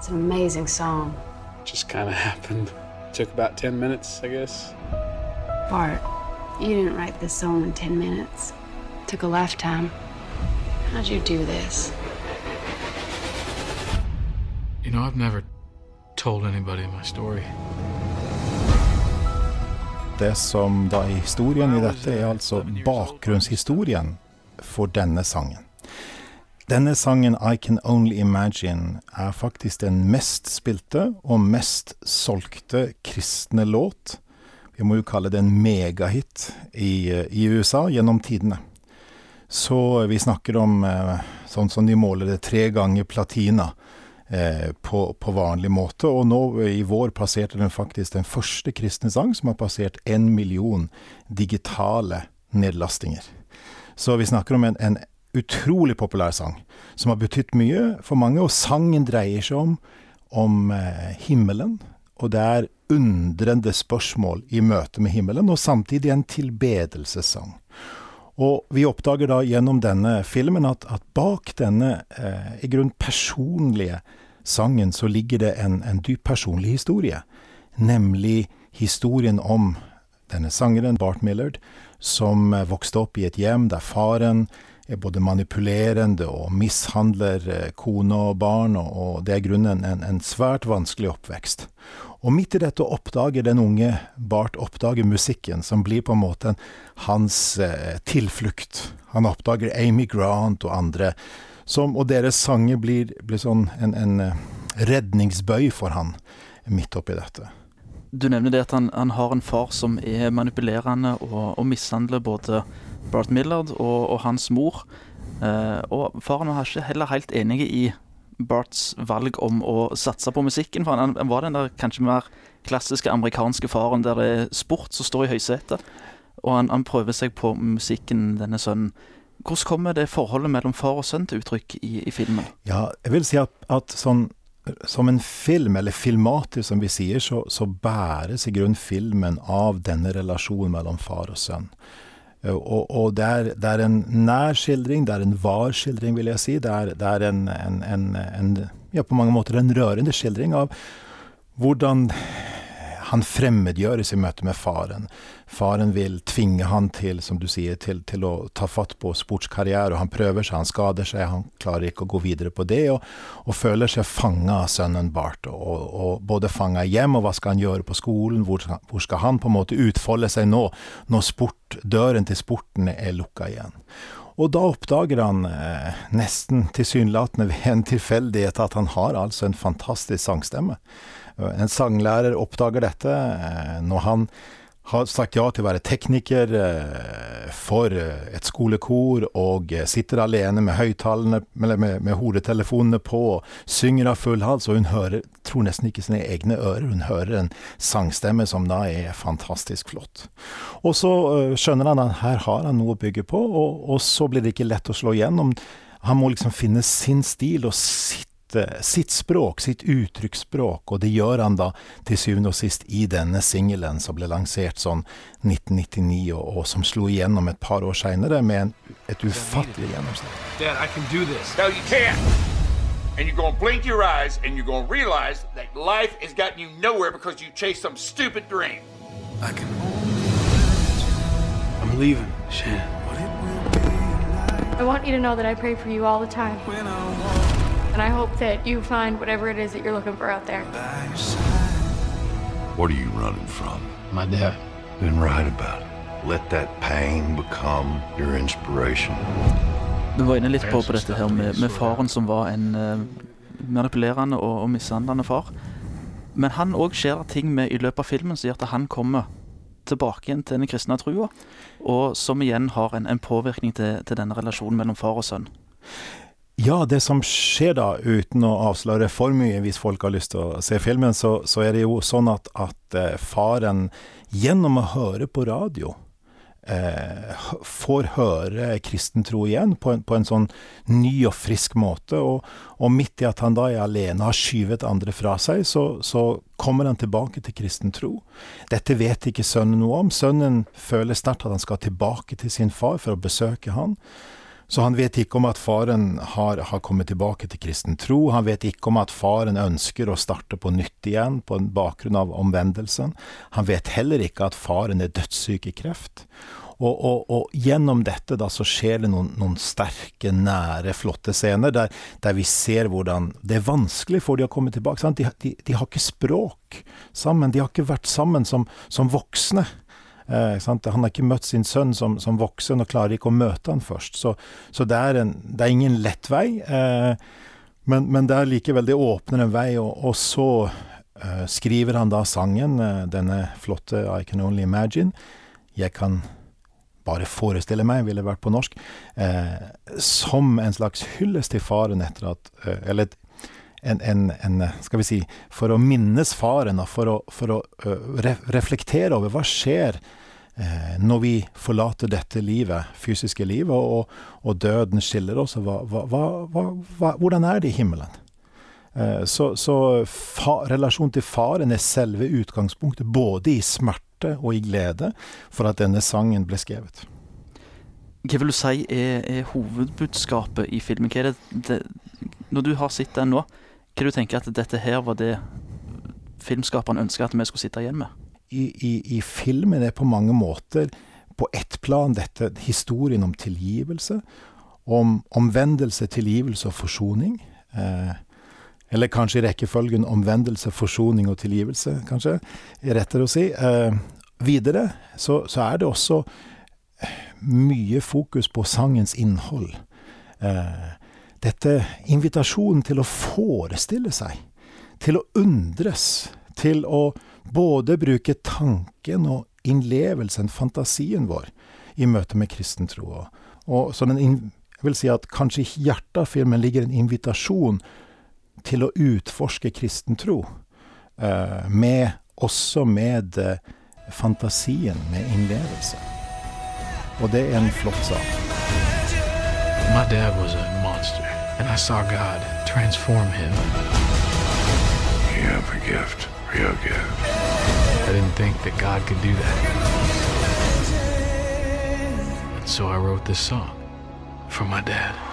It's an amazing song. Just kind of happened. Took about 10 minutes, I guess. Bart, you didn't write this song in 10 minutes. It took a lifetime. How'd you do this? You know, I've never told anybody my story. Det som da er historien i dette, er altså bakgrunnshistorien for denne sangen. Denne sangen, 'I Can Only Imagine', er faktisk den mest spilte og mest solgte kristne låt. Vi må jo kalle det en megahit i, i USA gjennom tidene. Så vi snakker om eh, sånn som de måler det tre ganger platina eh, på, på vanlig måte. Og nå i vår passerte den faktisk den første kristne sang som har passert en million digitale nedlastinger. Så vi snakker om en, en utrolig populær sang, som har betydd mye for mange. Og sangen dreier seg om, om eh, himmelen, og det er undrende spørsmål i møte med himmelen, og samtidig en tilbedelsessang. Og vi oppdager da gjennom denne filmen at, at bak denne eh, i grunn personlige sangen så ligger det en, en dyp personlig historie, nemlig historien om denne sangeren, Bart Millard, som eh, vokste opp i et hjem der faren er både manipulerende og mishandler eh, kone og barn, og det er grunnen en, en svært vanskelig oppvekst. Og midt i dette oppdager den unge Bart oppdager musikken, som blir på en måte hans eh, tilflukt. Han oppdager Amy Grant og andre, som, og deres sanger blir, blir sånn en, en eh, redningsbøy for han midt oppi dette. Du nevner det at han, han har en far som er manipulerende og, og mishandler både Bart Millard og, og hans mor. Eh, og faren var ikke heller helt enig i Barts valg om å satse på musikken. For han, han var den der kanskje mer klassiske amerikanske faren der det er sport som står i høysetet. Og han, han, prøver seg på musikken, denne sønnen. Hvordan kommer det forholdet mellom far og sønn til uttrykk i, i filmen? Ja, jeg vil si at, at sånn som en film, eller filmatisk som vi sier, så, så bæres i grunn filmen av denne relasjonen mellom far og sønn. Eh, og, og det, er, det, er, en nær skildring, det er en var skildring, vil jeg si. Det er, det er en, en, en, en, ja, på mange måter en rørende skildring av hvordan han fremmedgjøres i møte med faren. Faren vil tvinge han til, som du sier, til, til å ta fatt på sportskarriere, og han prøver seg, han skader seg, han klarer ikke å gå videre på det, og, og føler seg fanga av sønnen Bart. Og, og både fanga hjem, og hva skal han gjøre på skolen, hvor, hvor, skal han på en måte utfolde seg nå, når sport, døren til sporten er lukka igjen. Og da oppdager han, eh, nesten tilsynelatende ved en tilfeldighet, at han har altså en fantastisk sangstemme. En sanglærer oppdager dette eh, når han har sagt ja til å være tekniker eh, for eh, et skolekor, og sitter alene med høyttalerne, med, med, hodetelefonene på, og synger av full hals, og hun hører, tror nesten ikke sine egne ører, hun hører en sangstemme som da er fantastisk flott. Og så skjønner han at her har han noe å bygge på, og, og så blir det ikke lett å slå igjennom. Han må liksom finne sin stil og sitt sitt språk, sitt uttrykksspråk, og det gjør han da til syvende og sist i denne singelen som ble lansert sånn 1999, og, og som slo igjennom et par år seinere med en, et ufattelig gjennomsnitt. Dad, I can do this. No, you can't. And you're gonna blink your eyes and you're gonna realize that life has gotten you nowhere because you chased some stupid dream. I can I'm leaving, Shan. I want you to know that I pray for you all the time. And I hope that you find whatever it is that you're looking for out there. What are you running from? My dad. Then write about it. Let that pain become your inspiration. Du var inne litt på, på dette her med, med, faren som var en uh, manipulerende og, og mishandlende far. Men han òg skjer det ting med i løpet av filmen som gjør at han kommer tilbake igjen til den kristne trua, og som igjen har en, en påvirkning til, til denne relasjonen mellom far og sønn. Ja, det som skjer da, uten å avsløre for mye hvis folk har lyst til å se filmen, så, så er det jo sånn at, at eh, faren gjennom å høre på radio eh, får høre kristen tro igjen på en, på en, sånn ny og frisk måte. Og, og, midt i at han da er alene, har skyvet andre fra seg, så, så kommer han tilbake til kristen tro. Dette vet ikke sønnen noe om. Sønnen føler sterkt at han skal tilbake til sin far for å besøke han. Så han vet ikke om at faren har, har, kommet tilbake til kristen tro. Han vet ikke om at faren ønsker å starte på nytt igjen på bakgrunn av omvendelsen. Han vet heller ikke at faren er dødssyk i kreft. Og, og, og, gjennom dette da så skjer det noen, noen sterke, nære, flotte scener der, der, vi ser hvordan det er vanskelig for de å komme tilbake. De, de, de, har ikke språk sammen. De har ikke vært sammen som, som voksne. Eh, han har ikke møtt sin sønn som, som, voksen og klarer ikke å møte han først. Så, så det, er en, det, er ingen lett vei, eh, men, men, det er likevel det åpner en vei. Og, og så eh, skriver han da sangen, eh, denne flotte I Can Only Imagine. Jeg kan bare forestille meg, ville vært på norsk, eh, som en slags hyllest til faren etter at eh, Eller en, en, en, Skal vi si For å minnes faren, og for å, for å uh, reflektere over hva skjer eh, når vi forlater dette livet, fysiske livet, og, og døden skiller oss, hva, hva, hva, hvordan er det i himmelen? Eh, så, så fa, relasjonen til faren er selve utgangspunktet, både i smerte og i glede, for at denne sangen ble skrevet. Hva vil du si er, er hovedbudskapet i filmen? Det, det, når du har sett den nå, hva du tenker at dette her var det filmskaperen ønska at vi skulle sitte igjen med? i, i, i filmen er på mange måter på ett plan dette historien om tilgivelse. Om omvendelse, tilgivelse og forsoning. Eh, eller kanskje i rekkefølgen omvendelse, forsoning og tilgivelse, kanskje, er rettere å si. Eh, videre så, så, er det også mye fokus på sangens innhold. Eh, dette invitasjonen til å forestille seg, til å undres, til å både bruke tanken og innlevelsen, fantasien vår, i møte med kristen tro. Og så den, jeg vil si at kanskje i hjertet av filmen ligger en invitasjon til å utforske kristen tro, eh, også med eh, fantasien, med innlevelse. Og det er en flott sak. My dad was a monster, and I saw God transform him. You have a gift. Real good. I didn't think that God could do that. And so I wrote this song for my dad.